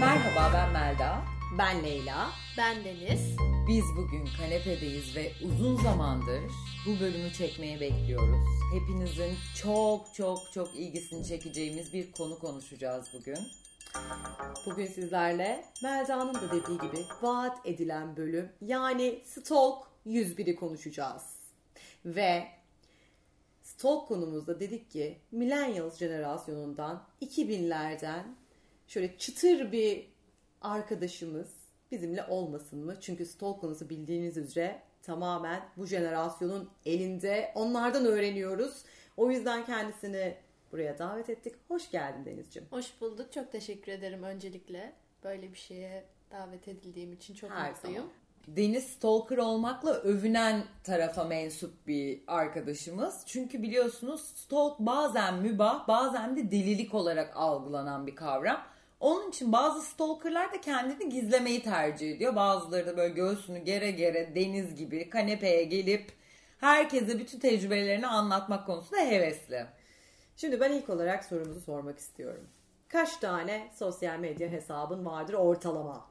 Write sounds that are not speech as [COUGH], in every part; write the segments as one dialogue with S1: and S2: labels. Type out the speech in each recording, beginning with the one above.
S1: Merhaba ben Melda.
S2: Ben Leyla.
S3: Ben Deniz.
S1: Biz bugün kanepedeyiz ve uzun zamandır bu bölümü çekmeye bekliyoruz. Hepinizin çok çok çok ilgisini çekeceğimiz bir konu konuşacağız bugün.
S2: Bugün sizlerle Melda'nın da dediği gibi vaat edilen bölüm yani Stalk 101'i konuşacağız. Ve Stalk konumuzda dedik ki Millennials jenerasyonundan 2000'lerden şöyle çıtır bir arkadaşımız bizimle olmasın mı? Çünkü Stalk konusu bildiğiniz üzere tamamen bu jenerasyonun elinde. Onlardan öğreniyoruz. O yüzden kendisini buraya davet ettik. Hoş geldin Denizciğim.
S3: Hoş bulduk. Çok teşekkür ederim öncelikle. Böyle bir şeye davet edildiğim için çok
S2: Her
S3: mutluyum.
S2: zaman.
S1: Deniz stalker olmakla övünen tarafa mensup bir arkadaşımız. Çünkü biliyorsunuz stalk bazen mübah bazen de delilik olarak algılanan bir kavram. Onun için bazı stalkerlar da kendini gizlemeyi tercih ediyor. Bazıları da böyle göğsünü gere gere deniz gibi kanepeye gelip herkese bütün tecrübelerini anlatmak konusunda hevesli.
S2: Şimdi ben ilk olarak sorumuzu sormak istiyorum. Kaç tane sosyal medya hesabın vardır ortalama?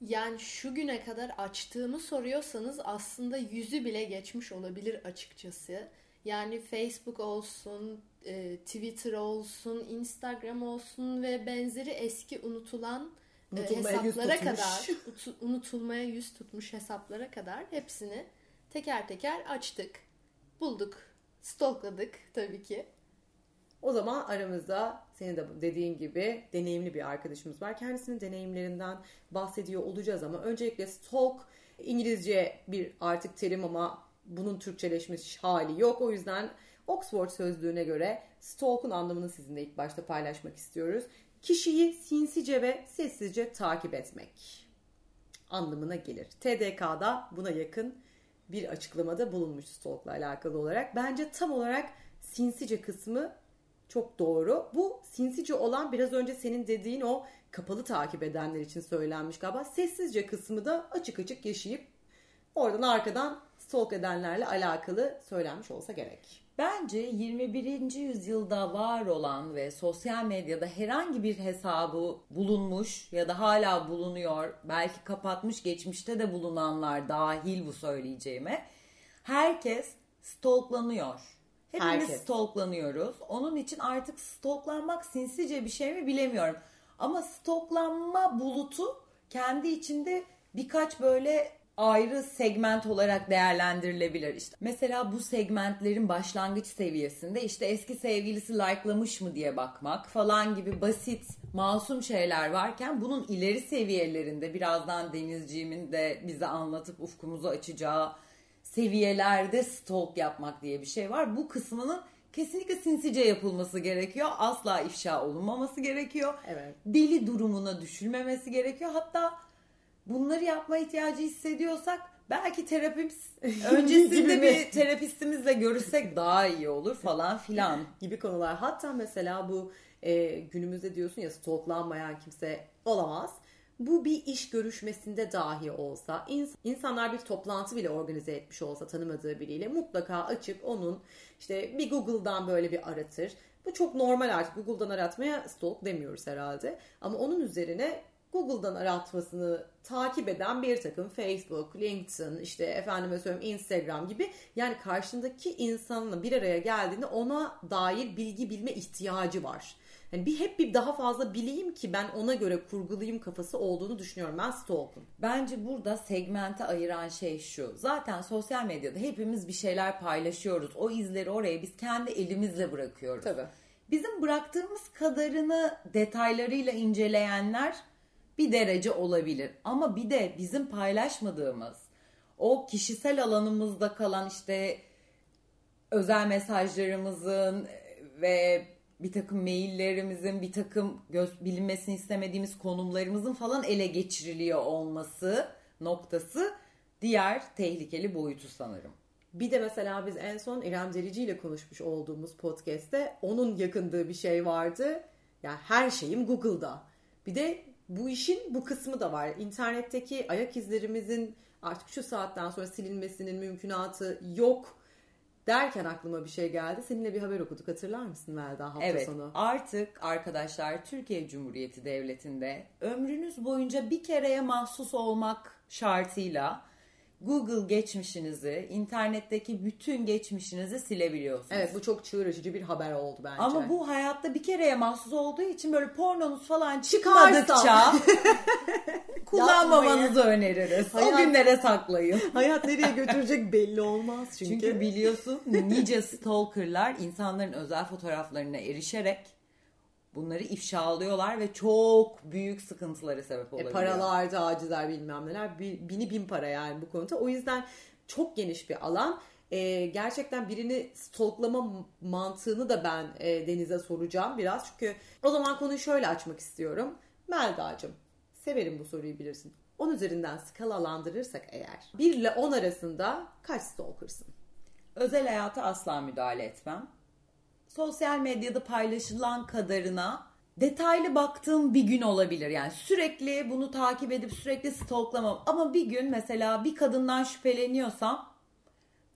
S3: Yani şu güne kadar açtığımı soruyorsanız aslında yüzü bile geçmiş olabilir açıkçası. Yani Facebook olsun, e, Twitter olsun, Instagram olsun ve benzeri eski unutulan e, hesaplara kadar, utu- unutulmaya yüz tutmuş hesaplara kadar hepsini teker teker açtık. Bulduk, stalkladık tabii ki.
S2: O zaman aramızda senin de dediğin gibi deneyimli bir arkadaşımız var. Kendisinin deneyimlerinden bahsediyor olacağız ama öncelikle stalk İngilizce bir artık terim ama bunun Türkçeleşmiş hali yok. O yüzden Oxford sözlüğüne göre stalk'un anlamını sizinle ilk başta paylaşmak istiyoruz. Kişiyi sinsice ve sessizce takip etmek anlamına gelir. TDK'da buna yakın bir açıklamada bulunmuş stalk'la alakalı olarak. Bence tam olarak sinsice kısmı çok doğru. Bu sinsice olan biraz önce senin dediğin o kapalı takip edenler için söylenmiş galiba. Sessizce kısmı da açık açık yaşayıp oradan arkadan stalk edenlerle alakalı söylenmiş olsa gerek.
S1: Bence 21. yüzyılda var olan ve sosyal medyada herhangi bir hesabı bulunmuş ya da hala bulunuyor, belki kapatmış geçmişte de bulunanlar dahil bu söyleyeceğime. Herkes stalklanıyor. Hepimiz
S2: Herkes.
S1: stalklanıyoruz. Onun için artık stalklanmak sinsice bir şey mi bilemiyorum. Ama stalklanma bulutu kendi içinde birkaç böyle ayrı segment olarak değerlendirilebilir. İşte mesela bu segmentlerin başlangıç seviyesinde işte eski sevgilisi likelamış mı diye bakmak falan gibi basit, masum şeyler varken bunun ileri seviyelerinde birazdan Denizciğimin de bize anlatıp ufkumuzu açacağı seviyelerde stalk yapmak diye bir şey var. Bu kısmının kesinlikle sinsice yapılması gerekiyor. Asla ifşa olunmaması gerekiyor.
S2: Evet.
S1: Deli durumuna düşülmemesi gerekiyor. Hatta bunları yapma ihtiyacı hissediyorsak belki terapimiz [LAUGHS] öncesinde bir terapistimizle görüşsek daha iyi olur falan filan.
S2: gibi konular. Hatta mesela bu e, günümüzde diyorsun ya stalklanmayan kimse olamaz. Bu bir iş görüşmesinde dahi olsa, ins- insanlar bir toplantı bile organize etmiş olsa tanımadığı biriyle mutlaka açıp onun işte bir Google'dan böyle bir aratır. Bu çok normal artık Google'dan aratmaya stalk demiyoruz herhalde. Ama onun üzerine Google'dan aratmasını takip eden bir takım Facebook, LinkedIn, işte efendime söyleyeyim Instagram gibi yani karşındaki insanla bir araya geldiğinde ona dair bilgi bilme ihtiyacı var. Yani bir hep bir daha fazla bileyim ki ben ona göre kurgulayayım kafası olduğunu düşünüyorum ben stalk'un.
S1: Bence burada segmente ayıran şey şu. Zaten sosyal medyada hepimiz bir şeyler paylaşıyoruz. O izleri oraya biz kendi elimizle bırakıyoruz.
S2: Tabii.
S1: Bizim bıraktığımız kadarını detaylarıyla inceleyenler bir derece olabilir. Ama bir de bizim paylaşmadığımız o kişisel alanımızda kalan işte özel mesajlarımızın ve bir takım maillerimizin, bir takım göz, bilinmesini istemediğimiz konumlarımızın falan ele geçiriliyor olması noktası diğer tehlikeli boyutu sanırım.
S2: Bir de mesela biz en son İrem Derici ile konuşmuş olduğumuz podcast'te onun yakındığı bir şey vardı. Ya her şeyim Google'da. Bir de bu işin bu kısmı da var. İnternetteki ayak izlerimizin artık şu saatten sonra silinmesinin mümkünatı yok derken aklıma bir şey geldi. Seninle bir haber okuduk hatırlar mısın Melda hafta
S1: Evet
S2: sonu?
S1: artık arkadaşlar Türkiye Cumhuriyeti Devleti'nde ömrünüz boyunca bir kereye mahsus olmak şartıyla Google geçmişinizi, internetteki bütün geçmişinizi silebiliyorsunuz.
S2: Evet bu çok çığır açıcı bir haber oldu bence.
S1: Ama bu hayatta bir kereye mahsus olduğu için böyle pornonuz falan çıkmadıkça [LAUGHS] kullanmamanızı öneririz. O
S2: Hayat-
S1: günlere saklayın.
S2: hayat nereye götürecek belli olmaz çünkü.
S1: Çünkü biliyorsun nice stalkerlar insanların özel fotoğraflarına erişerek bunları ifşalıyorlar ve çok büyük sıkıntılara sebep
S2: E,
S1: olabiliyor.
S2: paralar, tacizler bilmem neler. Bi- Bini bin para yani bu konuda. O yüzden çok geniş bir alan. E, gerçekten birini stalklama mantığını da ben e, Deniz'e soracağım biraz. Çünkü o zaman konuyu şöyle açmak istiyorum. Melda'cığım severim bu soruyu bilirsin. 10 üzerinden skalalandırırsak eğer 1 ile 10 arasında kaç stalkersın?
S1: Özel hayata asla müdahale etmem. Sosyal medyada paylaşılan kadarına detaylı baktığım bir gün olabilir. Yani sürekli bunu takip edip sürekli stalklamam. Ama bir gün mesela bir kadından şüpheleniyorsam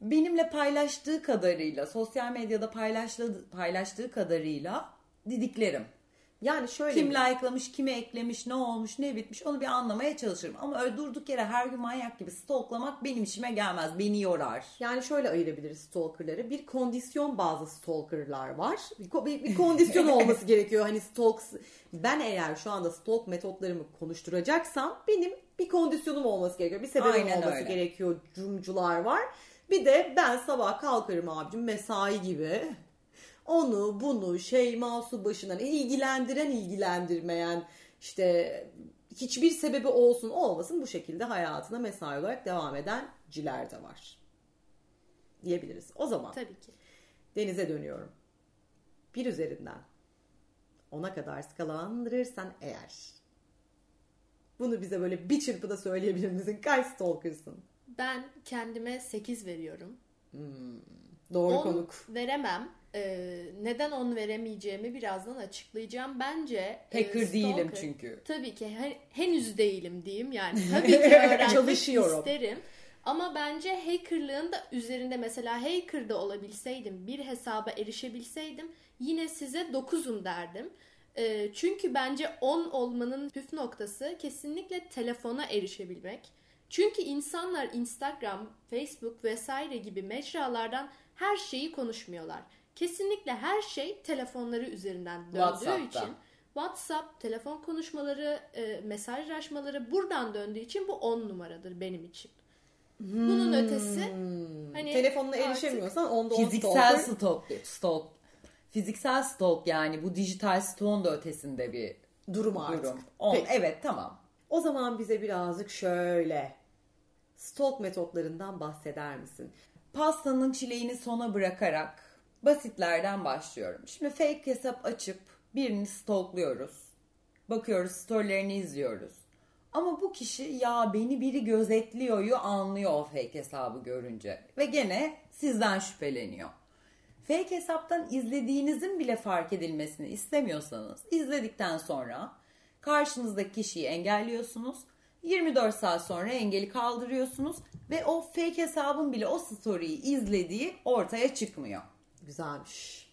S1: benimle paylaştığı kadarıyla, sosyal medyada paylaştığı, paylaştığı kadarıyla didiklerim.
S2: Yani şöyle
S1: Kim
S2: bir-
S1: like'lamış, kime eklemiş, ne olmuş, ne bitmiş onu bir anlamaya çalışırım. Ama öyle durduk yere her gün manyak gibi stalklamak benim işime gelmez. Beni yorar.
S2: Yani şöyle ayırabiliriz stalkerları. Bir kondisyon bazı stalkerlar var. Bir, bir, bir kondisyon [LAUGHS] olması gerekiyor. Hani stalk ben eğer şu anda stalk metotlarımı konuşturacaksam benim bir kondisyonum olması gerekiyor. Bir sebebim
S1: Aynen
S2: olması
S1: öyle.
S2: gerekiyor. Cumcular var. Bir de ben sabah kalkarım abicim mesai gibi. Onu bunu şey mouse'u başından ilgilendiren ilgilendirmeyen işte hiçbir sebebi olsun olmasın bu şekilde hayatına mesai olarak devam eden ciler de var. Diyebiliriz. O zaman
S3: Tabii ki.
S2: denize dönüyorum. Bir üzerinden ona kadar skalandırırsan eğer bunu bize böyle bir çırpıda söyleyebilir misin? Kaç stalkersın?
S3: Ben kendime 8 veriyorum.
S2: Doğru
S3: 10
S2: konuk.
S3: veremem. Ee, neden 10 veremeyeceğimi birazdan açıklayacağım. Bence e,
S1: Hacker değilim
S3: stalker-
S1: çünkü.
S3: Tabii ki he- henüz değilim diyeyim yani. [LAUGHS] Tabii ki öğrenmek
S2: Çalışıyorum.
S3: isterim. Ama bence hackerlığın da üzerinde mesela hacker'da olabilseydim, bir hesaba erişebilseydim yine size 9'um derdim. Ee, çünkü bence 10 olmanın püf noktası kesinlikle telefona erişebilmek. Çünkü insanlar Instagram, Facebook vesaire gibi mecralardan her şeyi konuşmuyorlar. Kesinlikle her şey telefonları üzerinden döndüğü
S1: WhatsApp'ta.
S3: için WhatsApp, telefon konuşmaları, e, mesajlaşmaları buradan döndüğü için bu 10 numaradır benim için. Bunun ötesi hani
S2: Telefonuna
S3: artık-
S2: erişemiyorsan onda on
S1: Fiziksel stalk, stalk. Fiziksel stalk yani bu dijital stalk'un da ötesinde bir
S2: durum artık.
S1: durum. On,
S2: Peki.
S1: evet tamam.
S2: O zaman bize birazcık şöyle stalk metotlarından bahseder misin?
S1: Pastanın çileğini sona bırakarak basitlerden başlıyorum. Şimdi fake hesap açıp birini stalkluyoruz. Bakıyoruz storylerini izliyoruz. Ama bu kişi ya beni biri gözetliyor'yu anlıyor o fake hesabı görünce. Ve gene sizden şüpheleniyor. Fake hesaptan izlediğinizin bile fark edilmesini istemiyorsanız izledikten sonra karşınızdaki kişiyi engelliyorsunuz. 24 saat sonra engeli kaldırıyorsunuz ve o fake hesabın bile o story'yi izlediği ortaya çıkmıyor.
S2: Güzelmiş.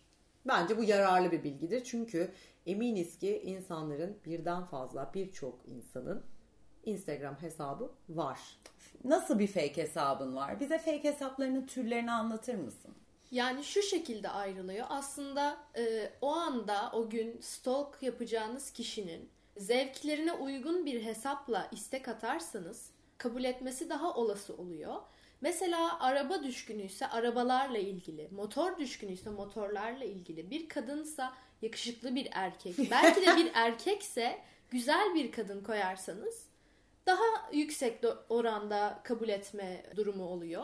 S2: Bence bu yararlı bir bilgidir. Çünkü eminiz ki insanların birden fazla birçok insanın Instagram hesabı var.
S1: Nasıl bir fake hesabın var? Bize fake hesaplarının türlerini anlatır mısın?
S3: Yani şu şekilde ayrılıyor. Aslında e, o anda o gün stalk yapacağınız kişinin zevklerine uygun bir hesapla istek atarsanız kabul etmesi daha olası oluyor. Mesela araba düşkünüyse arabalarla ilgili, motor düşkünüyse motorlarla ilgili, bir kadınsa yakışıklı bir erkek, [LAUGHS] belki de bir erkekse güzel bir kadın koyarsanız daha yüksek oranda kabul etme durumu oluyor.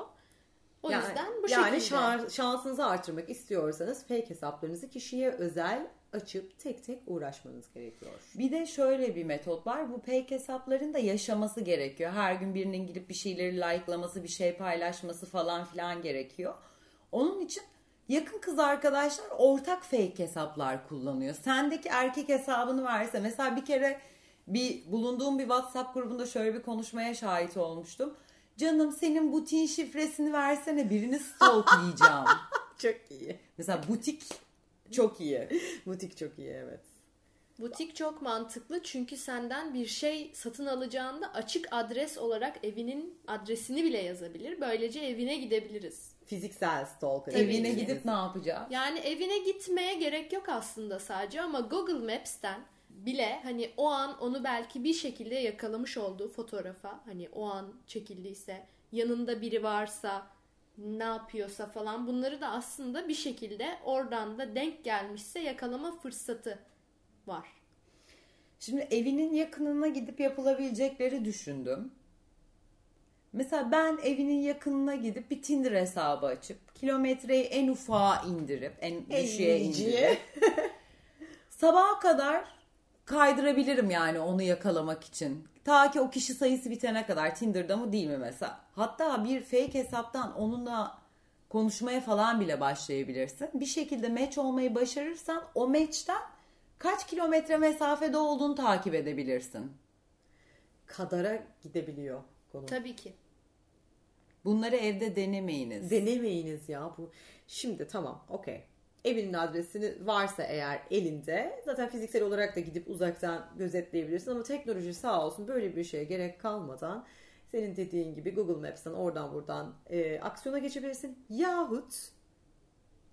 S3: O
S2: Yani-
S3: yüzden bu
S2: yani
S3: şekilde.
S2: şan- şansınızı artırmak istiyorsanız fake hesaplarınızı kişiye özel açıp tek tek uğraşmanız gerekiyor.
S1: Bir de şöyle bir metot var. Bu fake hesapların da yaşaması gerekiyor. Her gün birinin gidip bir şeyleri likelaması, bir şey paylaşması falan filan gerekiyor. Onun için yakın kız arkadaşlar ortak fake hesaplar kullanıyor. Sendeki erkek hesabını verse mesela bir kere bir bulunduğum bir WhatsApp grubunda şöyle bir konuşmaya şahit olmuştum. Canım senin butiğin şifresini versene birini stalklayacağım. [LAUGHS]
S2: Çok iyi.
S1: Mesela butik çok iyi. [LAUGHS]
S2: Butik çok iyi evet.
S3: Butik çok mantıklı çünkü senden bir şey satın alacağında açık adres olarak evinin adresini bile yazabilir. Böylece evine gidebiliriz.
S2: Fiziksel stalk.
S1: Evine
S3: ki.
S1: gidip ne yapacağız?
S3: Yani evine gitmeye gerek yok aslında sadece ama Google Maps'ten bile hani o an onu belki bir şekilde yakalamış olduğu fotoğrafa hani o an çekildiyse yanında biri varsa ne yapıyorsa falan bunları da aslında bir şekilde oradan da denk gelmişse yakalama fırsatı var.
S1: Şimdi evinin yakınına gidip yapılabilecekleri düşündüm. Mesela ben evinin yakınına gidip bir Tinder hesabı açıp kilometreyi en ufağa indirip en düşüğe indirip [LAUGHS] sabaha kadar kaydırabilirim yani onu yakalamak için. Ta ki o kişi sayısı bitene kadar Tinder'da mı değil mi mesela. Hatta bir fake hesaptan onunla konuşmaya falan bile başlayabilirsin. Bir şekilde match olmayı başarırsan o match'ten kaç kilometre mesafede olduğunu takip edebilirsin.
S2: Kadara gidebiliyor konu.
S3: Tabii ki.
S1: Bunları evde denemeyiniz.
S2: Denemeyiniz ya bu. Şimdi tamam okey. Evinin adresini varsa eğer elinde zaten fiziksel olarak da gidip uzaktan gözetleyebilirsin ama teknoloji sağ olsun böyle bir şeye gerek kalmadan senin dediğin gibi Google Maps'ten oradan buradan e, aksiyona geçebilirsin. Yahut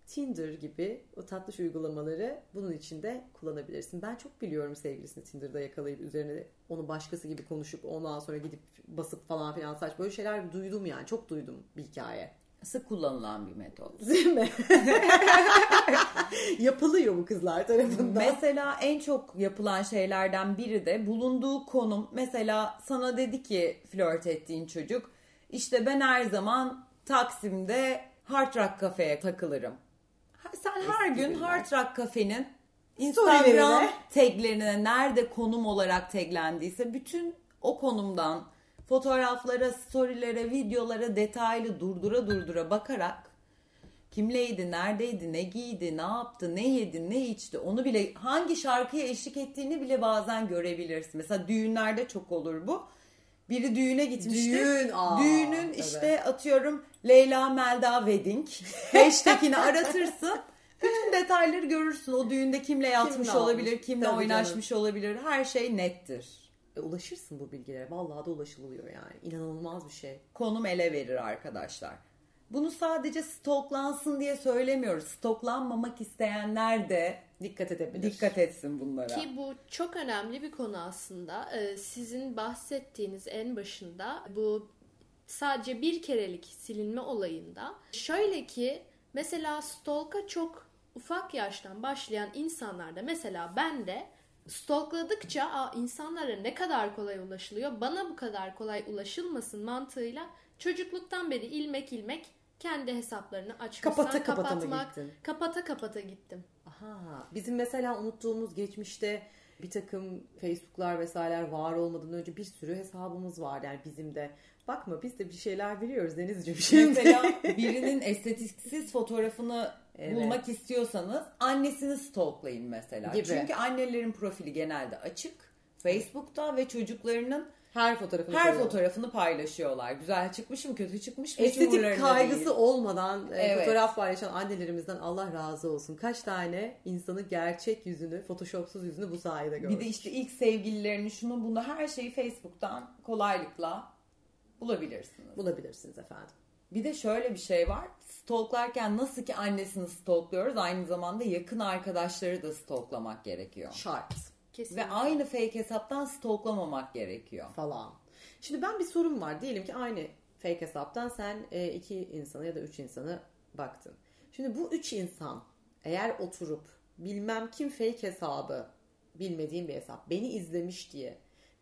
S2: Tinder gibi o tatlış uygulamaları bunun için de kullanabilirsin. Ben çok biliyorum sevgilisini Tinder'da yakalayıp üzerine onu başkası gibi konuşup ondan sonra gidip basıp falan filan saç böyle şeyler duydum yani çok duydum bir hikaye.
S1: Sık kullanılan bir metot. [LAUGHS]
S2: Değil mi? [LAUGHS] Yapılıyor bu kızlar tarafından.
S1: Mesela en çok yapılan şeylerden biri de bulunduğu konum. Mesela sana dedi ki flört ettiğin çocuk işte ben her zaman Taksim'de Hard Rock kafeye takılırım. Sen her gün
S2: günler.
S1: Hard Rock
S2: Storylerine.
S1: Instagram taglerine nerede konum olarak taglendiyse bütün o konumdan fotoğraflara, storylere, videolara detaylı durdura durdura bakarak kimleydi, neredeydi, ne giydi, ne yaptı, ne yedi, ne içti onu bile hangi şarkıya eşlik ettiğini bile bazen görebilirsin. Mesela düğünlerde çok olur bu. Biri düğüne gitmiştir.
S2: Düğün, aa,
S1: Düğünün
S2: evet.
S1: işte atıyorum Leyla Melda Wedding [LAUGHS] hashtagini aratırsın. Bütün detayları görürsün. O düğünde kimle yatmış
S2: Kimle
S1: olabilir, kimle
S2: Tabii
S1: oynaşmış olabilir. Her şey nettir.
S2: E, ulaşırsın bu bilgilere. Vallahi da ulaşılıyor yani. İnanılmaz bir şey.
S1: konum ele verir arkadaşlar. Bunu sadece stoklansın diye söylemiyoruz. Stoklanmamak isteyenler de
S2: Dikkat edebilir.
S1: dikkat etsin bunlara.
S3: Ki bu çok önemli bir konu aslında. Ee, sizin bahsettiğiniz en başında bu sadece bir kerelik silinme olayında. Şöyle ki mesela stalk'a çok ufak yaştan başlayan insanlarda mesela ben de stalkladıkça Aa, insanlara ne kadar kolay ulaşılıyor bana bu kadar kolay ulaşılmasın mantığıyla çocukluktan beri ilmek ilmek kendi hesaplarını açmışlar
S2: Kapata kapata mı
S3: kapatmak
S2: gittin?
S3: kapata kapata gittim.
S2: Aha. Bizim mesela unuttuğumuz geçmişte bir takım Facebook'lar vesaireler var olmadan önce bir sürü hesabımız var yani bizim de. Bakma biz de bir şeyler biliyoruz Denizciğim şimdi.
S1: Mesela birinin estetiksiz fotoğrafını
S2: Evet.
S1: bulmak istiyorsanız annesini stalklayın mesela.
S2: Gibi.
S1: Çünkü annelerin profili genelde açık. Facebook'ta ve çocuklarının
S2: her fotoğrafını
S1: her
S2: koyuyorlar.
S1: fotoğrafını paylaşıyorlar. Güzel çıkmış mı kötü çıkmış mı
S2: Estetik kaygısı
S1: değil.
S2: olmadan e,
S1: Evet.
S2: fotoğraf paylaşan annelerimizden Allah razı olsun. Kaç tane insanı gerçek yüzünü, photoshopsuz yüzünü bu sayede gördük.
S1: Bir de işte ilk sevgililerini şunu bunu her şeyi Facebook'tan kolaylıkla bulabilirsiniz.
S2: bulabilirsiniz efendim.
S1: Bir de şöyle bir şey var. Stalklarken nasıl ki annesini stalkluyoruz aynı zamanda yakın arkadaşları da stalklamak gerekiyor.
S2: Şart
S3: Kesinlikle.
S1: Ve aynı fake hesaptan stalklamamak gerekiyor.
S2: falan. Şimdi ben bir sorum var. Diyelim ki aynı fake hesaptan sen e, iki insanı ya da üç insanı baktın. Şimdi bu üç insan eğer oturup bilmem kim fake hesabı bilmediğim bir hesap beni izlemiş diye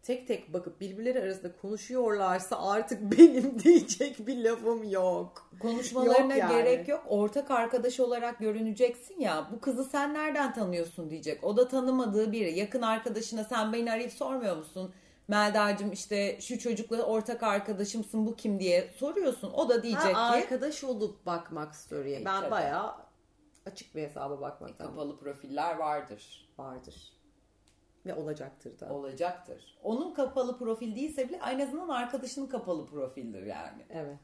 S2: tek tek bakıp birbirleri arasında konuşuyorlarsa artık [LAUGHS] benim diyecek bir lafım yok.
S1: Konuşmalarına
S2: Yok yani.
S1: gerek yok. Ortak arkadaş olarak görüneceksin ya. Bu kızı sen nereden tanıyorsun diyecek. O da tanımadığı biri. Yakın arkadaşına sen beni arayıp sormuyor musun? Melda'cığım işte şu çocukla ortak arkadaşımsın bu kim diye soruyorsun. O da diyecek
S2: Ha,
S1: ki
S2: arkadaş olup bakmak story'e.
S1: E,
S2: Ben
S1: tabii.
S2: bayağı açık bir hesaba bakmaktan
S1: kapalı profiller vardır.
S2: vardır. Ve olacaktır da.
S1: Olacaktır. Onun kapalı profil değilse bile en azından arkadaşının kapalı profildir yani.
S2: Evet.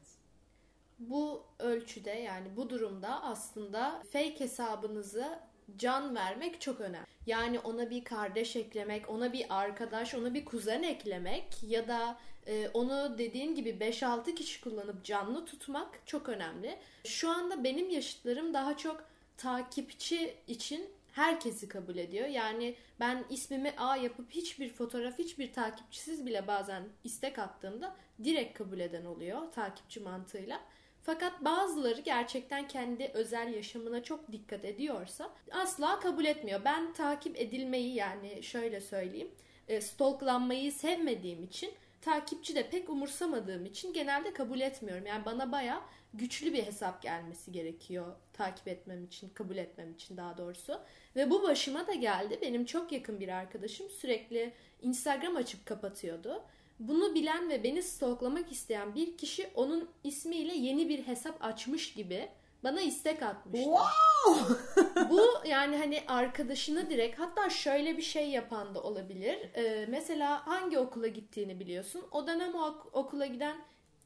S3: Bu ölçüde yani bu durumda aslında fake hesabınızı can vermek çok önemli. Yani ona bir kardeş eklemek, ona bir arkadaş, ona bir kuzen eklemek ya da e, onu dediğin gibi 5-6 kişi kullanıp canlı tutmak çok önemli. Şu anda benim yaşıtlarım daha çok takipçi için herkesi kabul ediyor. Yani ben ismimi A yapıp hiçbir fotoğraf, hiçbir takipçisiz bile bazen istek attığımda direkt kabul eden oluyor takipçi mantığıyla. Fakat bazıları gerçekten kendi özel yaşamına çok dikkat ediyorsa asla kabul etmiyor. Ben takip edilmeyi yani şöyle söyleyeyim e, stalklanmayı sevmediğim için takipçi de pek umursamadığım için genelde kabul etmiyorum. Yani bana baya güçlü bir hesap gelmesi gerekiyor takip etmem için, kabul etmem için daha doğrusu. Ve bu başıma da geldi. Benim çok yakın bir arkadaşım sürekli Instagram açıp kapatıyordu. Bunu bilen ve beni stalklamak isteyen bir kişi onun ismiyle yeni bir hesap açmış gibi bana istek atmıştı.
S1: Wow! [LAUGHS]
S3: Bu yani hani arkadaşını direkt hatta şöyle bir şey yapan da olabilir. Ee, mesela hangi okula gittiğini biliyorsun. O dönem o ok- okula giden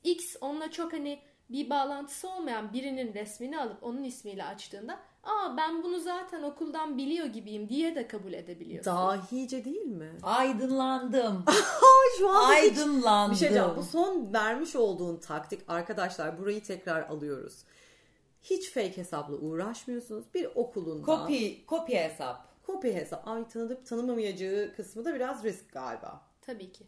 S3: X onunla çok hani bir bağlantısı olmayan birinin resmini alıp onun ismiyle açtığında aa ben bunu zaten okuldan biliyor gibiyim diye de kabul edebiliyorsun.
S2: Dahice değil mi?
S1: Aydınlandım. [LAUGHS]
S2: Şu an hiç-
S1: Aydınlandım.
S2: Bir şey diyeceğim. Bu son vermiş olduğun taktik arkadaşlar burayı tekrar alıyoruz. Hiç fake hesapla uğraşmıyorsunuz. Bir okulundan.
S1: Kopi, kopya hesap.
S2: Kopya hesap. Ay tanıdıp tanımamayacağı kısmı da biraz risk galiba.
S3: Tabii ki.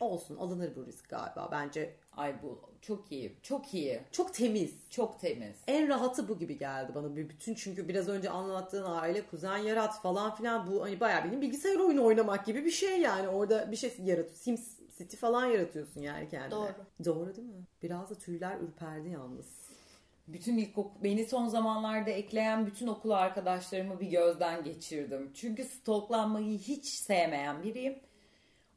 S2: Olsun alınır bu risk galiba. Bence
S1: Ay bu çok iyi. Çok iyi.
S2: çok temiz.
S1: Çok temiz.
S2: En rahatı bu gibi geldi bana. Bir bütün çünkü biraz önce anlattığın aile, kuzen yarat falan filan bu hani bayağı benim bilgisayar oyunu oynamak gibi bir şey yani. Orada bir şey yarat Sims City falan yaratıyorsun yani kendine.
S3: Doğru.
S2: Doğru değil mi? Biraz da tüyler ürperdi yalnız.
S1: Bütün ilkokul, beni son zamanlarda ekleyen bütün okul arkadaşlarımı bir gözden geçirdim. Çünkü stalklanmayı hiç sevmeyen biriyim.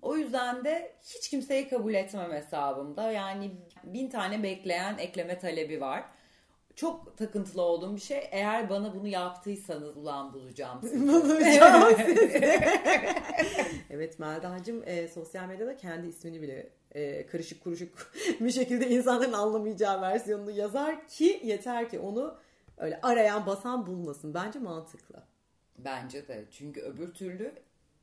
S1: O yüzden de hiç kimseyi kabul etmem hesabımda. Yani bin tane bekleyen ekleme talebi var. Çok takıntılı olduğum bir şey. Eğer bana bunu yaptıysanız ulan bulacağım sizi. [LAUGHS]
S2: Bulacağım [LAUGHS] [LAUGHS] evet Melda'cığım e, sosyal medyada kendi ismini bile e, karışık kuruşuk [LAUGHS] bir şekilde insanların anlamayacağı versiyonunu yazar ki yeter ki onu öyle arayan basan bulmasın. Bence mantıklı.
S1: Bence de. Çünkü öbür türlü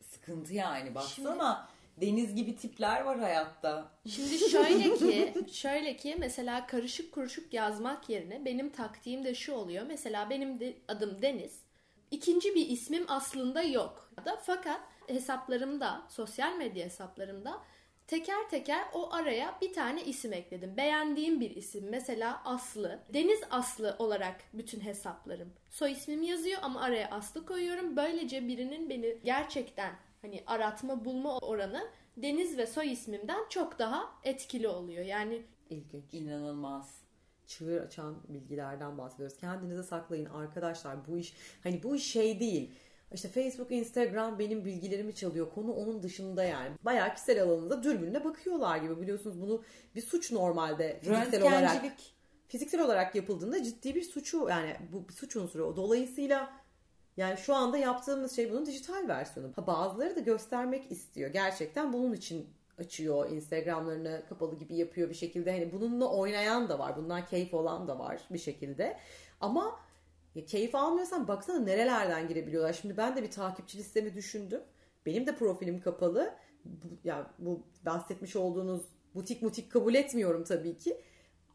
S1: sıkıntı yani. Baksana deniz gibi tipler var hayatta.
S3: Şimdi şöyle [LAUGHS] ki, şöyle ki mesela karışık kuruşuk yazmak yerine benim taktiğim de şu oluyor. Mesela benim de adım Deniz. İkinci bir ismim aslında yok. Da fakat hesaplarımda, sosyal medya hesaplarımda teker teker o araya bir tane isim ekledim. Beğendiğim bir isim. Mesela Aslı. Deniz Aslı olarak bütün hesaplarım. Soy ismim yazıyor ama araya Aslı koyuyorum. Böylece birinin beni gerçekten hani aratma bulma oranı Deniz ve soy ismimden çok daha etkili oluyor. Yani
S2: İlginç.
S1: İnanılmaz.
S2: Çığır açan bilgilerden bahsediyoruz. Kendinize saklayın arkadaşlar. Bu iş hani bu iş şey değil. İşte Facebook, Instagram benim bilgilerimi çalıyor. Konu onun dışında yani. Bayağı kişisel alanınıza dürbünle bakıyorlar gibi. Biliyorsunuz bunu bir suç normalde fiziksel olarak fiziksel olarak yapıldığında ciddi bir suçu yani bu bir suç unsuru. Dolayısıyla yani şu anda yaptığımız şey bunun dijital versiyonu. Ha, bazıları da göstermek istiyor. Gerçekten bunun için açıyor. Instagram'larını kapalı gibi yapıyor bir şekilde. Hani bununla oynayan da var. Bundan keyif olan da var bir şekilde. Ama ya keyif almıyorsan baksana nerelerden girebiliyorlar. Şimdi ben de bir takipçi listemi düşündüm. Benim de profilim kapalı. Bu, ya bu bahsetmiş olduğunuz butik mutik kabul etmiyorum tabii ki.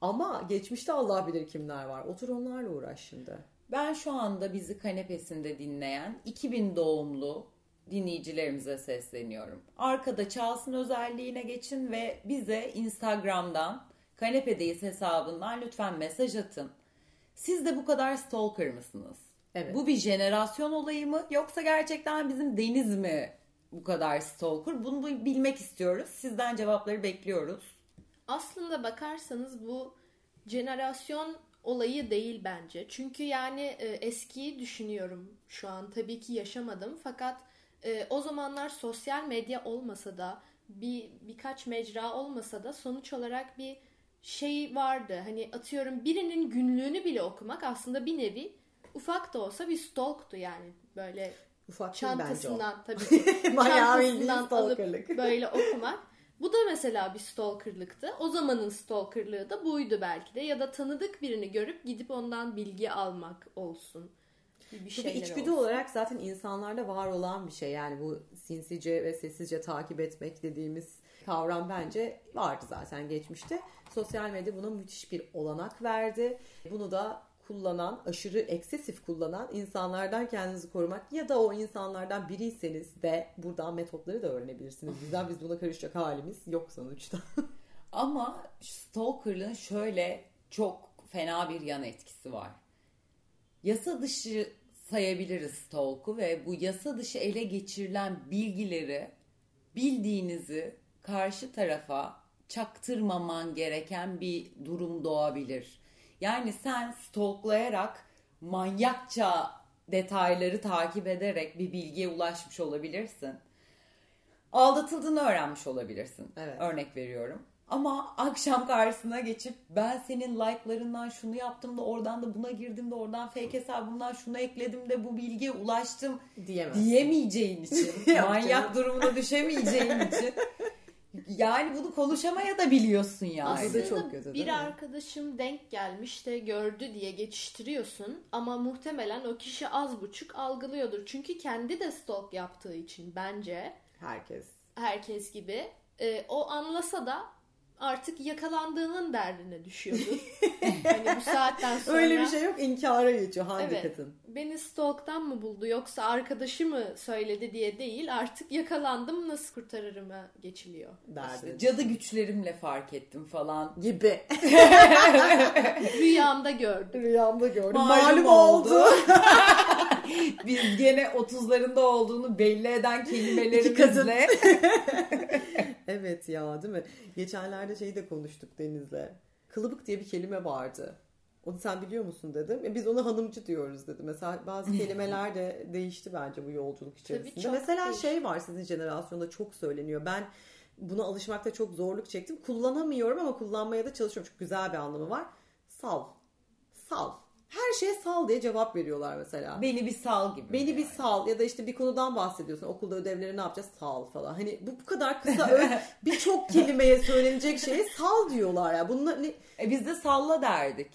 S2: Ama geçmişte Allah bilir kimler var. Otur onlarla uğraş şimdi.
S1: Ben şu anda bizi kanepesinde dinleyen 2000 doğumlu dinleyicilerimize sesleniyorum. Arkada çalsın özelliğine geçin ve bize Instagram'dan kanepedeyiz hesabından lütfen mesaj atın. Siz de bu kadar stalker mısınız?
S2: Evet.
S1: Bu bir jenerasyon olayı mı yoksa gerçekten bizim Deniz mi bu kadar stalker? Bunu bilmek istiyoruz. Sizden cevapları bekliyoruz.
S3: aslında bakarsanız bu jenerasyon olayı değil bence. Çünkü yani e, eskiyi düşünüyorum şu an. Tabii ki yaşamadım fakat e, o zamanlar sosyal medya olmasa da bir birkaç mecra olmasa da sonuç olarak bir şey vardı. Hani atıyorum birinin günlüğünü bile okumak aslında bir nevi ufak da olsa bir stalktu yani. Böyle
S2: Ufak
S3: çantasından [LAUGHS] tabii ki çantasından alıp [LAUGHS] böyle okumak. Bu da mesela bir stalkerlıktı. O zamanın stalkerlığı da buydu belki de. Ya da tanıdık birini görüp gidip ondan bilgi almak olsun. Bir, şeyler
S2: içgüdü
S3: olsun.
S2: olarak zaten insanlarda var olan bir şey. Yani bu sinsice ve sessizce takip etmek dediğimiz kavram bence vardı zaten geçmişte. Sosyal medya buna müthiş bir olanak verdi. Bunu da kullanan, aşırı eksesif kullanan insanlardan kendinizi korumak ya da o insanlardan biriyseniz de buradan metotları da öğrenebilirsiniz. Bizden biz buna karışacak halimiz yok sonuçta. [LAUGHS]
S1: Ama stalkerlığın şöyle çok fena bir yan etkisi var. Yasa dışı sayabiliriz stalk'u ve bu yasa dışı ele geçirilen bilgileri bildiğinizi karşı tarafa çaktırmaman gereken bir durum doğabilir. Yani sen stalklayarak manyakça detayları takip ederek bir bilgiye ulaşmış olabilirsin. Aldatıldığını öğrenmiş olabilirsin.
S2: Evet.
S1: Örnek veriyorum. Ama akşam karşısına geçip ben senin like'larından şunu yaptım da oradan da buna girdim de oradan fake hesabımdan şunu ekledim de bu bilgiye ulaştım
S2: Diyemezsin.
S1: diyemeyeceğin için, [LAUGHS] manyak durumuna düşemeyeceğin için [LAUGHS] yani bunu konuşamaya da biliyorsun yani.
S2: Aslında çok kötü,
S3: bir
S2: mi?
S3: arkadaşım denk gelmiş de gördü diye geçiştiriyorsun ama muhtemelen o kişi az buçuk algılıyordur. Çünkü kendi de stalk yaptığı için bence
S2: Herkes.
S3: herkes gibi e, o anlasa da artık yakalandığının derdine düşüyordur. [LAUGHS] hani bu saatten sonra
S2: Öyle bir şey yok inkara geçiyor hangi
S3: Evet.
S2: kadın?
S3: beni stalk'tan mı buldu yoksa arkadaşı mı söyledi diye değil artık yakalandım nasıl kurtarırıma geçiliyor.
S2: Derdi.
S1: Cadı güçlerimle fark ettim falan.
S2: gibi. [LAUGHS]
S3: Rüyamda gördüm.
S2: Rüyamda gördüm.
S1: Malum
S2: Malum,
S1: oldu.
S2: oldu. [LAUGHS]
S1: Biz gene 30'larında olduğunu belli eden
S2: İki
S1: kelimelerimizle
S2: evet ya değil mi? Geçenlerde şeyi de konuştuk Deniz'le. Kılıbık diye bir kelime vardı. Onu sen biliyor musun dedim. E biz ona hanımcı diyoruz dedi. Mesela bazı [LAUGHS] kelimeler de değişti bence bu yolculuk içerisinde. Mesela
S3: değişti.
S2: şey var sizin jenerasyonda çok söyleniyor. Ben buna alışmakta çok zorluk çektim. Kullanamıyorum ama kullanmaya da çalışıyorum. Çok güzel bir anlamı var. Sal. Sal. Her şeye sal diye cevap veriyorlar mesela.
S1: beni bir sal gibi.
S2: Beni bir sal ya da işte bir konudan bahsediyorsun. Okulda ödevleri ne yapacağız? Sal falan. Hani bu bu kadar kısa öz [LAUGHS] birçok kelimeye söylenecek şeye sal diyorlar ya. Bunlar ne
S1: E biz de salla derdik.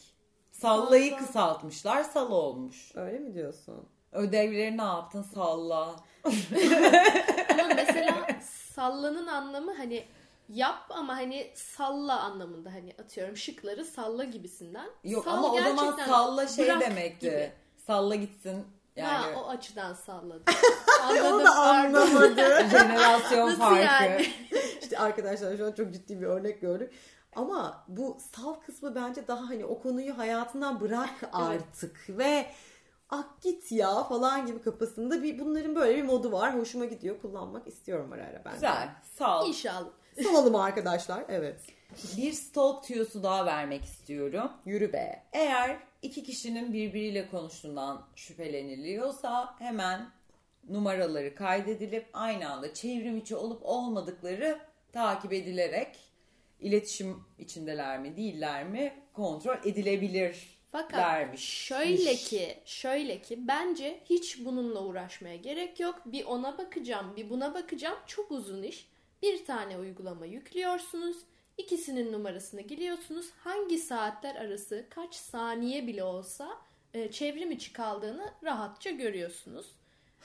S1: Sallayı
S3: Salla.
S1: kısaltmışlar sal olmuş.
S2: öyle mi diyorsun?
S1: Ödevleri ne yaptın salla. [LAUGHS]
S3: Ama mesela sallanın anlamı hani yap ama hani salla anlamında hani atıyorum şıkları salla gibisinden.
S1: Yok
S3: Sal
S1: ama o zaman salla şey demekti.
S3: gibi.
S1: Salla gitsin. Yani
S3: Ha o açıdan salladı. [LAUGHS]
S2: Onu
S3: Anladım,
S2: da
S3: pardon.
S2: anlamadı. [LAUGHS]
S1: jenerasyon
S3: Nasıl
S1: farkı.
S3: yani? [LAUGHS]
S2: işte arkadaşlar şu an çok ciddi bir örnek gördük. Ama bu sal kısmı bence daha hani o konuyu hayatından bırak artık ve ak git ya falan gibi kafasında bir bunların böyle bir modu var. Hoşuma gidiyor. Kullanmak istiyorum ara ara ben.
S1: Güzel. Sal.
S3: İnşallah.
S2: Salalım arkadaşlar. Evet.
S1: Bir stalk tüyosu daha vermek istiyorum.
S2: Yürü be.
S1: Eğer iki kişinin birbiriyle konuştuğundan şüpheleniliyorsa hemen numaraları kaydedilip aynı anda çevrim içi olup olmadıkları takip edilerek iletişim içindeler mi değiller mi kontrol edilebilir
S3: Fakat
S1: dermiş.
S3: şöyle ki, şöyle ki bence hiç bununla uğraşmaya gerek yok. Bir ona bakacağım, bir buna bakacağım. Çok uzun iş. Bir tane uygulama yüklüyorsunuz. İkisinin numarasını giriyorsunuz. Hangi saatler arası kaç saniye bile olsa e, çevrim içi kaldığını rahatça görüyorsunuz.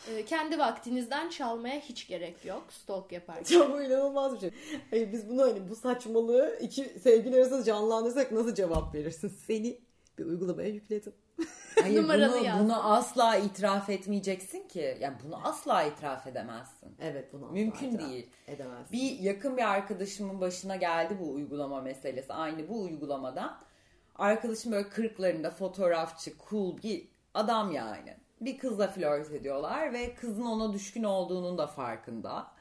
S3: E, kendi vaktinizden çalmaya hiç gerek yok stalk yaparken.
S2: Ya [LAUGHS] bu inanılmaz bir şey. Hayır biz bunu hani bu saçmalığı iki sevgili arasında canlandırsak nasıl cevap verirsin? Seni bir uygulamaya yükledim.
S1: Hayır [LAUGHS]
S3: Numaralı
S1: bunu,
S3: yazdım.
S1: bunu asla itiraf etmeyeceksin ki. Yani bunu asla itiraf edemezsin.
S2: Evet bunu asla
S1: Mümkün
S2: itiraf
S1: değil.
S2: Edemez.
S1: Bir yakın bir arkadaşımın başına geldi bu uygulama meselesi. Aynı bu uygulamadan. Arkadaşım böyle kırklarında fotoğrafçı, cool bir adam yani. Bir kızla flört ediyorlar ve kızın ona düşkün olduğunun da farkında.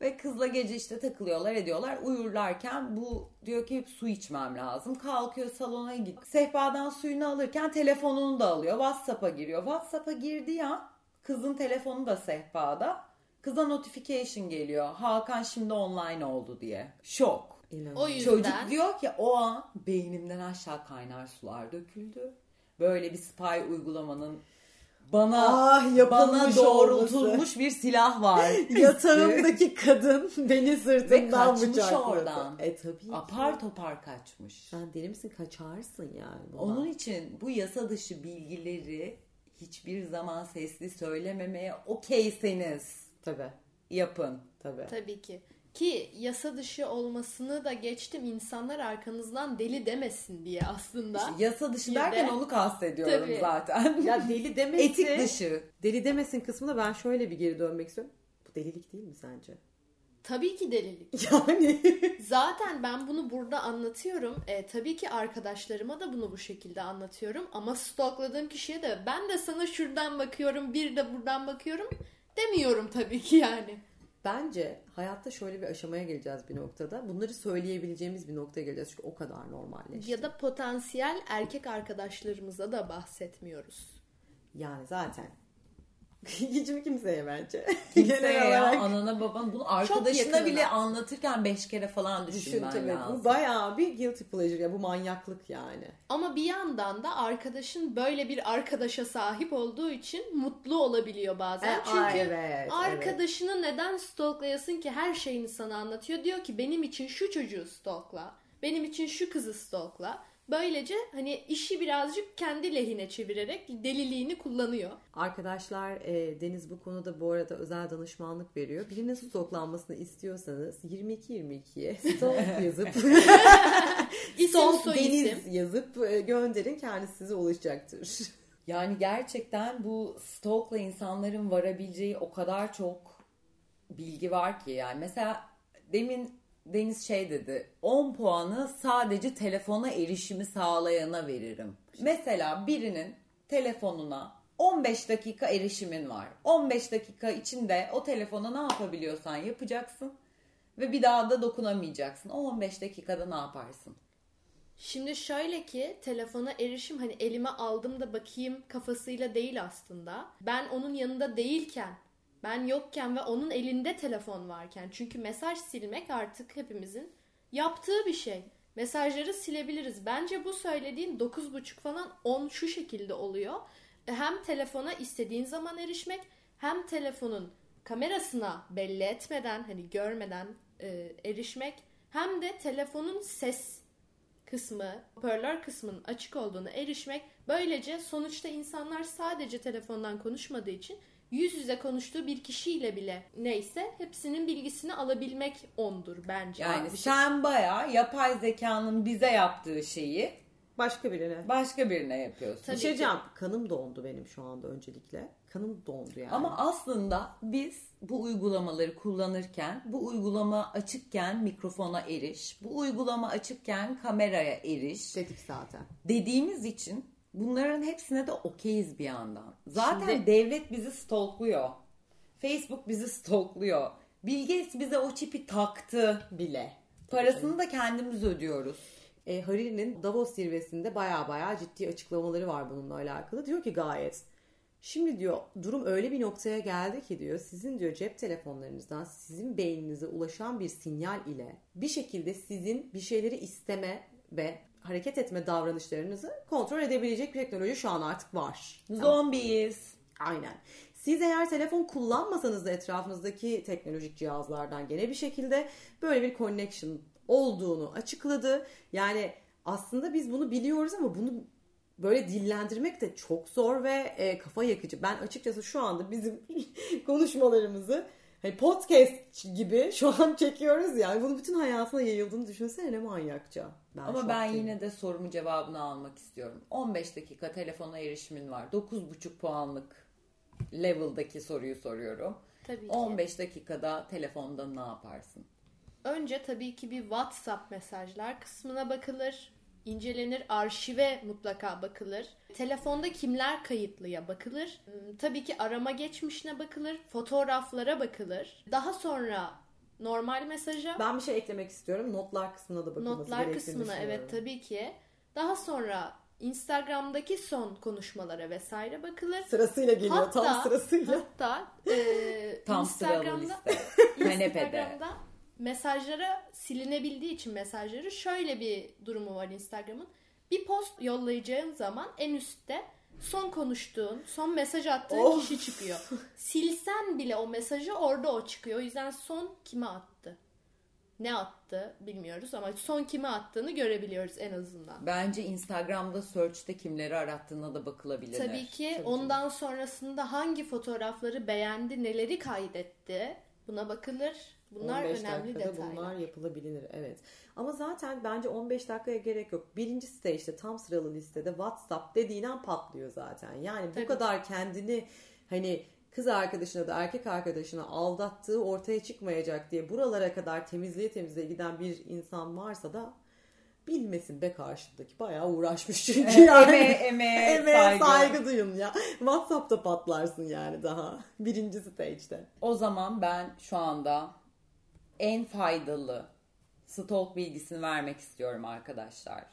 S1: Ve kızla gece işte takılıyorlar ediyorlar. Uyurlarken bu diyor ki su içmem lazım. Kalkıyor salona gidiyor. Sehpadan suyunu alırken telefonunu da alıyor. Whatsapp'a giriyor. Whatsapp'a girdiği an kızın telefonu da sehpada. Kıza notification geliyor. Hakan şimdi online oldu diye. Şok.
S2: İnanılmaz.
S3: O yüzden
S1: Çocuk diyor ki o an beynimden aşağı kaynar sular döküldü. Böyle bir spy uygulamanın bana
S2: Ah, yapılmış
S1: bana doğrultulmuş
S2: olması.
S1: bir silah var. [LAUGHS]
S2: Yatağımdaki kadın beni
S1: Ve
S2: sırtımdan
S1: kaçmış
S2: bıçakladı.
S1: oradan.
S2: E tabii ki.
S1: Apar topar kaçmış.
S2: Sen deli misin kaçarsın yani. buna.
S1: Onun için bu yasa dışı bilgileri hiçbir zaman sesli söylememeye okeyseniz
S2: Tabii
S1: yapın.
S2: tabii.
S3: Tabii ki. Ki yasa dışı olmasını da geçtim insanlar arkanızdan deli demesin diye aslında.
S1: İşte yasa dışı
S3: Bir
S1: derken
S3: de-
S1: onu kastediyorum
S3: Tabii.
S1: zaten.
S2: Ya deli [LAUGHS] demesin.
S1: Etik dışı.
S2: Deli demesin kısmına ben şöyle bir geri dönmek istiyorum. Bu delilik değil mi sence?
S3: Tabii ki delilik. [LAUGHS]
S2: Yani
S3: Zaten ben bunu burada anlatıyorum. E, tabii ki arkadaşlarıma da bunu bu şekilde anlatıyorum. Ama stokladığım kişiye de ben de sana şuradan bakıyorum bir de buradan bakıyorum demiyorum tabii ki yani.
S2: Bence hayatta şöyle bir aşamaya geleceğiz bir noktada. Bunları söyleyebileceğimiz bir noktaya geleceğiz çünkü o kadar normalleşti.
S3: Ya da potansiyel erkek arkadaşlarımıza da bahsetmiyoruz.
S2: Yani zaten. [LAUGHS] Hiç mi kimseye bence? [LAUGHS]
S1: Kimseye
S2: Genel
S1: ya
S2: olarak.
S1: anana baban bunu arkadaşına bile anlatırken beş kere falan
S2: Düşün
S1: düşünmen
S2: tabii.
S1: lazım.
S2: Bu bayağı bir guilty pleasure. ya bu manyaklık yani.
S3: Ama bir yandan da arkadaşın böyle bir arkadaşa sahip olduğu için mutlu olabiliyor bazen.
S2: E,
S3: Çünkü
S2: aa, evet,
S3: arkadaşını neden stalklayasın ki her şeyini sana anlatıyor. Diyor ki benim için şu çocuğu stalkla. Benim için şu kızı stalkla. Böylece hani işi birazcık kendi lehine çevirerek deliliğini kullanıyor.
S2: Arkadaşlar e, Deniz bu konuda bu arada özel danışmanlık veriyor. Birinin stoklanmasını istiyorsanız 22-22'ye stalk [LAUGHS] yazıp
S3: soy [LAUGHS]
S2: Deniz
S3: isim.
S2: yazıp e, gönderin kendisi size ulaşacaktır. [LAUGHS]
S1: Yani gerçekten bu stalkla insanların varabileceği o kadar çok bilgi var ki yani mesela demin Deniz şey dedi 10 puanı sadece telefona erişimi sağlayana veririm. Mesela birinin telefonuna 15 dakika erişimin var. 15 dakika içinde o telefona ne yapabiliyorsan yapacaksın ve bir daha da dokunamayacaksın. O 15 dakikada ne yaparsın?
S3: Şimdi şöyle ki telefona erişim hani elime aldım da bakayım kafasıyla değil aslında. Ben onun yanında değilken, ben yokken ve onun elinde telefon varken. Çünkü mesaj silmek artık hepimizin yaptığı bir şey. Mesajları silebiliriz. Bence bu söylediğin 9.5 falan 10 şu şekilde oluyor. Hem telefona istediğin zaman erişmek hem telefonun kamerasına belli etmeden hani görmeden e, erişmek hem de telefonun ses kısmı, hoparlör kısmının açık olduğunu erişmek. Böylece sonuçta insanlar sadece telefondan konuşmadığı için yüz yüze konuştuğu bir kişiyle bile neyse hepsinin bilgisini alabilmek ondur bence.
S1: Yani
S3: şey-
S1: sen bayağı yapay zekanın bize yaptığı şeyi
S2: Başka birine.
S1: başka birine yapıyorsun.
S3: Tabii
S2: Bir şey diyeceğim. Kanım dondu benim şu anda öncelikle. Kanım dondu yani.
S1: Ama aslında biz bu uygulamaları kullanırken, bu uygulama açıkken mikrofona eriş, bu uygulama açıkken kameraya eriş
S2: dedik zaten.
S1: dediğimiz için bunların hepsine de okeyiz bir yandan. Zaten
S2: Şimdi-
S1: devlet bizi stalkluyor. Facebook bizi stalkluyor. Bill Gates bize o çipi taktı.
S2: Bile.
S1: Parasını da kendimiz ödüyoruz.
S2: E, Hariri'nin Davos zirvesinde baya baya ciddi açıklamaları var bununla alakalı. Diyor ki gayet şimdi diyor durum öyle bir noktaya geldi ki diyor sizin diyor cep telefonlarınızdan sizin beyninize ulaşan bir sinyal ile bir şekilde sizin bir şeyleri isteme ve hareket etme davranışlarınızı kontrol edebilecek bir teknoloji şu an artık var.
S1: Zombiyiz.
S2: Aynen. Siz eğer telefon kullanmasanız da etrafınızdaki teknolojik cihazlardan gene bir şekilde böyle bir connection olduğunu açıkladı. Yani aslında biz bunu biliyoruz ama bunu böyle dillendirmek de çok zor ve e, kafa yakıcı. Ben açıkçası şu anda bizim [LAUGHS] konuşmalarımızı hani podcast gibi şu an [LAUGHS] çekiyoruz yani. Bunun bütün hayatına yayıldığını düşünsene ne manyakça. Ben
S1: Ama ben yine de sorumu cevabını almak istiyorum. 15 dakika telefona erişimin var. 9,5 puanlık level'daki soruyu soruyorum.
S3: Tabii ki.
S1: 15 dakikada telefonda ne yaparsın?
S3: Önce tabii ki bir WhatsApp mesajlar kısmına bakılır. İncelenir, arşive mutlaka bakılır. Telefonda kimler kayıtlıya bakılır. Hmm, Tabii ki arama geçmişine bakılır, fotoğraflara bakılır. Daha sonra normal mesaja,
S2: Ben bir şey eklemek istiyorum. Notlar kısmına da bakılması
S3: notlar
S2: gerektiğini
S3: kısmına evet tabii ki. Daha sonra Instagram'daki son konuşmalara vesaire bakılır.
S2: Sırasıyla geliyor
S3: Hatta-
S2: tam sırasıyla.
S3: Hatta e,
S1: Tam
S3: Instagram'da. [LAUGHS] Instagram'da mesajlara silinebildiği için mesajları şöyle bir durumu var Instagram'ın. Bir post yollayacağın zaman en üstte son konuştuğun, son mesaj attığın
S2: Of.
S3: kişi çıkıyor. Silsen bile o mesajı orada o çıkıyor. O yüzden son kime attı? Ne attı bilmiyoruz ama son kime attığını görebiliyoruz en azından.
S1: Bence Instagram'da search'te kimleri arattığına da bakılabilir.
S3: Tabii ki
S2: Tabii
S3: ondan sonrasında hangi fotoğrafları beğendi, neleri kaydetti buna bakılır. Bunlar
S2: 15
S3: önemli
S2: dakikada
S3: detaylar.
S2: bunlar yapılabilir evet. Ama zaten bence 15 dakikaya gerek yok. Birinci stage'de tam sıralı listede WhatsApp dediğin an patlıyor zaten. Yani bu
S3: Tabii.
S2: kadar kendini hani kız arkadaşına da erkek arkadaşına aldattığı ortaya çıkmayacak diye buralara kadar temizliğe temizliğe giden bir insan varsa da bilmesin be karşıdaki. Bayağı uğraşmış çünkü yani.
S1: Emeğe, emeğe, [LAUGHS]
S2: Emeğe
S1: saygı.
S2: saygı duyun ya. WhatsApp'ta patlarsın yani daha. Birinci stage'de.
S1: O zaman ben şu anda en faydalı stalk bilgisini vermek istiyorum arkadaşlar.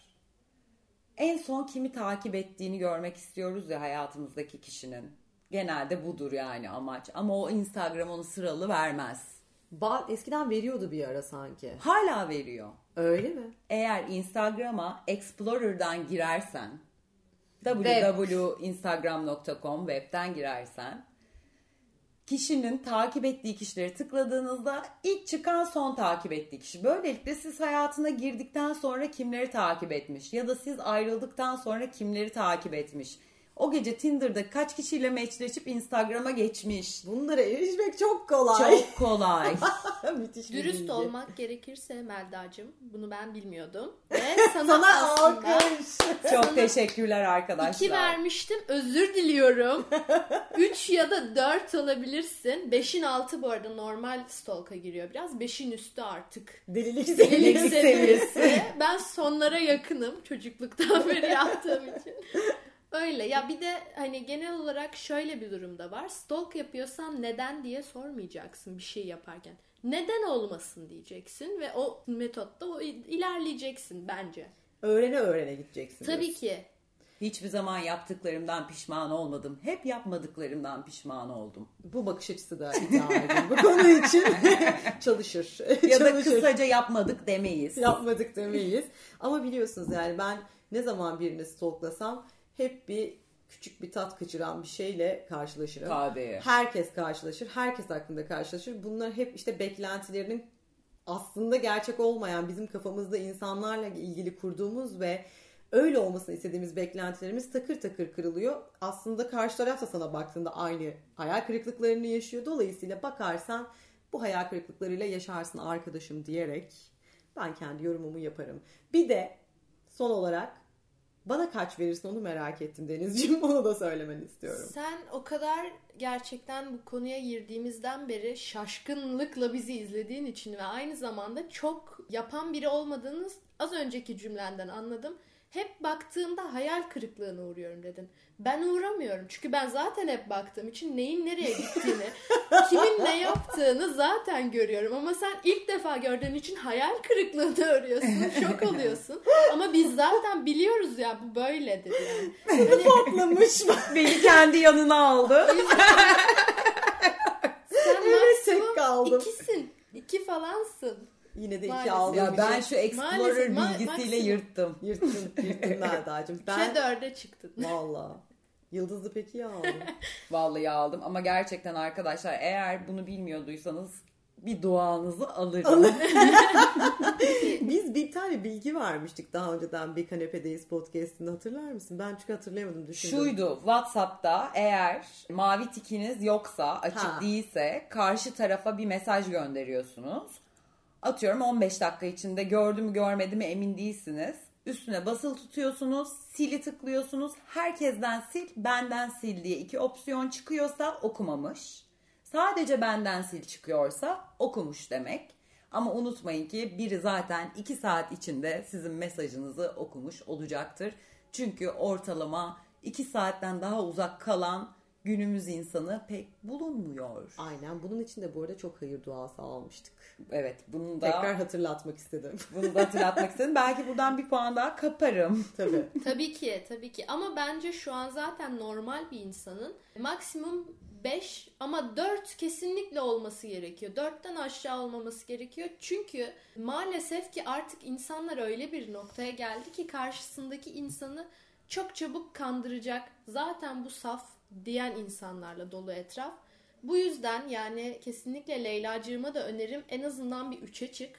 S1: En son kimi takip ettiğini görmek istiyoruz ya hayatımızdaki kişinin. Genelde budur yani amaç. Ama o Instagram onu sıralı vermez.
S2: Ba- eskiden veriyordu bir ara sanki.
S1: Hala veriyor.
S2: Öyle mi?
S1: Eğer Instagram'a Explorer'dan girersen www.instagram.com webten girersen kişinin takip ettiği kişileri tıkladığınızda ilk çıkan son takip ettiği kişi. Böylelikle siz hayatına girdikten sonra kimleri takip etmiş ya da siz ayrıldıktan sonra kimleri takip etmiş. O gece Tinder'da kaç kişiyle matchleşip Instagram'a geçmiş.
S2: Bunlara erişmek çok kolay.
S1: Çok kolay. [LAUGHS]
S2: Müthiş bir
S3: Dürüst
S2: bilgi.
S3: olmak gerekirse Melda'cığım bunu ben bilmiyordum. [LAUGHS] Ve sana,
S2: Sana alkış.
S1: Çok teşekkürler arkadaşlar.
S3: iki vermiştim. Özür diliyorum. [LAUGHS] 3 ya da 4 olabilirsin. 5'in altı bu arada normal stalk'a giriyor biraz. 5'in üstü artık.
S2: Delilik
S3: Delilik
S2: seviyesi.
S3: seviyesi. Ben sonlara yakınım çocukluktan beri yaptığım için. Öyle ya bir de hani genel olarak şöyle bir durumda var. Stalk yapıyorsan neden diye sormayacaksın bir şey yaparken. Neden olmasın diyeceksin ve o metotta o ilerleyeceksin bence.
S2: Öğrene öğrene gideceksin.
S3: Tabii ki.
S1: Hiçbir zaman yaptıklarımdan pişman olmadım. Hep yapmadıklarımdan pişman oldum.
S2: Bu bakış açısı da [LAUGHS] idealdir. Bu konu için [LAUGHS] çalışır.
S1: Ya da
S2: Çalışır.
S1: kısaca yapmadık demeyiz.
S2: yapmadık demeyiz. Ama biliyorsunuz yani ben ne zaman birini stalklasam hep bir küçük bir tat kaçıran bir şeyle karşılaşırım.
S1: Tabii.
S2: Herkes karşılaşır. Herkes hakkında karşılaşır. Bunlar hep işte beklentilerinin aslında gerçek olmayan bizim kafamızda insanlarla ilgili kurduğumuz ve öyle olmasını istediğimiz beklentilerimiz takır takır kırılıyor. Aslında karşı taraf da sana baktığında aynı hayal kırıklıklarını yaşıyor. Dolayısıyla bakarsan bu hayal kırıklıklarıyla yaşarsın arkadaşım diyerek ben kendi yorumumu yaparım. Bir de son olarak bana kaç verirsin onu merak ettim Denizciğim. [LAUGHS] Bunu da söylemeni istiyorum.
S3: Sen o kadar gerçekten bu konuya girdiğimizden beri şaşkınlıkla bizi izlediğin için ve aynı zamanda çok yapan biri olmadığını az önceki cümlenden anladım. Hep baktığımda hayal kırıklığına uğruyorum dedin. Ben uğramıyorum. Çünkü ben zaten hep baktığım için neyin nereye gittiğini, [LAUGHS] kimin ne yaptığını zaten görüyorum. Ama sen ilk defa gördüğün için hayal kırıklığına uğruyorsun. Şok [LAUGHS] oluyorsun. Ama biz zaten biliyoruz ya bu böyledir yani. Hani
S2: Patlamış [LAUGHS] mı?
S1: Beni kendi yanına aldı.
S3: sen
S2: Evet, tek
S3: maksimum
S2: kaldım.
S3: ikisin. İki falansın.
S2: Yine de iki
S3: Maalesef.
S2: aldım.
S1: ya ben şu Explorer
S3: Maalesef, ma-
S1: bilgisiyle
S3: maksimum.
S1: yırttım.
S2: Yırttım, yırttım Melda'cığım. [LAUGHS]
S3: Ben...
S2: Ben
S3: dörde çıktın.
S2: valla Yıldızlı peki ya aldım. [LAUGHS]
S1: Vallahi aldım ama gerçekten arkadaşlar eğer bunu bilmiyorduysanız bir duanızı alırım. [LAUGHS]
S2: Biz bir tane bilgi vermiştik daha önceden bir kanepedeyiz podcast'inde hatırlar mısın? Ben çünkü hatırlayamadım düşündüm.
S1: Şuydu WhatsApp'ta eğer mavi tikiniz yoksa açık
S2: Ha.
S1: değilse karşı tarafa bir mesaj gönderiyorsunuz. Atıyorum 15 dakika içinde gördü mü görmedi mi emin değilsiniz. Üstüne basılı tutuyorsunuz, sili tıklıyorsunuz. Herkesten sil, benden sil diye iki opsiyon çıkıyorsa okumamış. Sadece benden sil çıkıyorsa okumuş demek. Ama unutmayın ki biri zaten 2 saat içinde sizin mesajınızı okumuş olacaktır. Çünkü ortalama 2 saatten daha uzak kalan günümüz insanı pek bulunmuyor.
S2: Aynen bunun için de bu arada çok hayır duası almıştık.
S1: Evet bunu da
S2: Tekrar hatırlatmak istedim. [LAUGHS]
S1: bunu da hatırlatmak istedim. Belki buradan bir puan daha kaparım. [LAUGHS]
S2: Tabii.
S3: Tabii ki, tabii ki. Ama bence şu an zaten normal bir insanın maksimum 5 ama 4 kesinlikle olması gerekiyor. 4'ten aşağı olmaması gerekiyor. Çünkü maalesef ki artık insanlar öyle bir noktaya geldi ki karşısındaki insanı çok çabuk kandıracak. Zaten bu saf diyen insanlarla dolu etraf. Bu yüzden yani kesinlikle Leyla'cığıma da öneririm en azından bir üçe çık.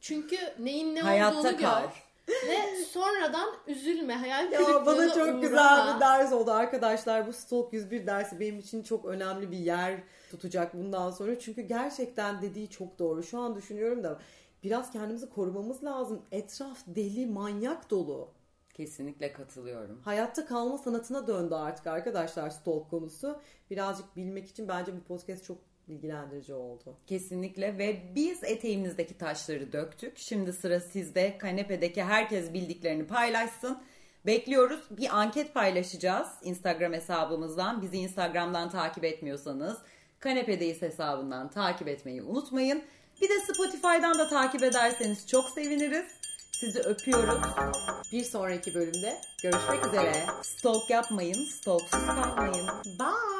S3: Çünkü neyin ne
S1: Hayatta
S3: olduğunu
S1: kal.
S3: gör. Ve sonradan üzülme, hayal
S2: Ya
S3: kırıklığına
S2: bana çok
S3: uğrama.
S2: güzel bir ders oldu arkadaşlar. Bu Stalk 101 dersi benim için çok önemli bir yer tutacak bundan sonra. Çünkü gerçekten dediği çok doğru. Şu an düşünüyorum da biraz kendimizi korumamız lazım. Etraf deli, manyak dolu.
S1: Kesinlikle katılıyorum.
S2: Hayatta kalma sanatına döndü artık arkadaşlar stalk konusu. Birazcık bilmek için bence bu podcast çok bilgilendirici oldu.
S1: Kesinlikle ve biz eteğimizdeki taşları döktük. Şimdi sıra sizde. Kanepedeki herkes bildiklerini paylaşsın. Bekliyoruz. Bir anket paylaşacağız Instagram hesabımızdan. Bizi Instagram'dan takip etmiyorsanız Kanepedeyiz hesabından takip etmeyi unutmayın. Bir de Spotify'dan da takip ederseniz çok seviniriz. Sizi öpüyoruz.
S2: Bir sonraki bölümde görüşmek üzere.
S1: Stalk yapmayın, stalksuz kalmayın.
S2: Bye.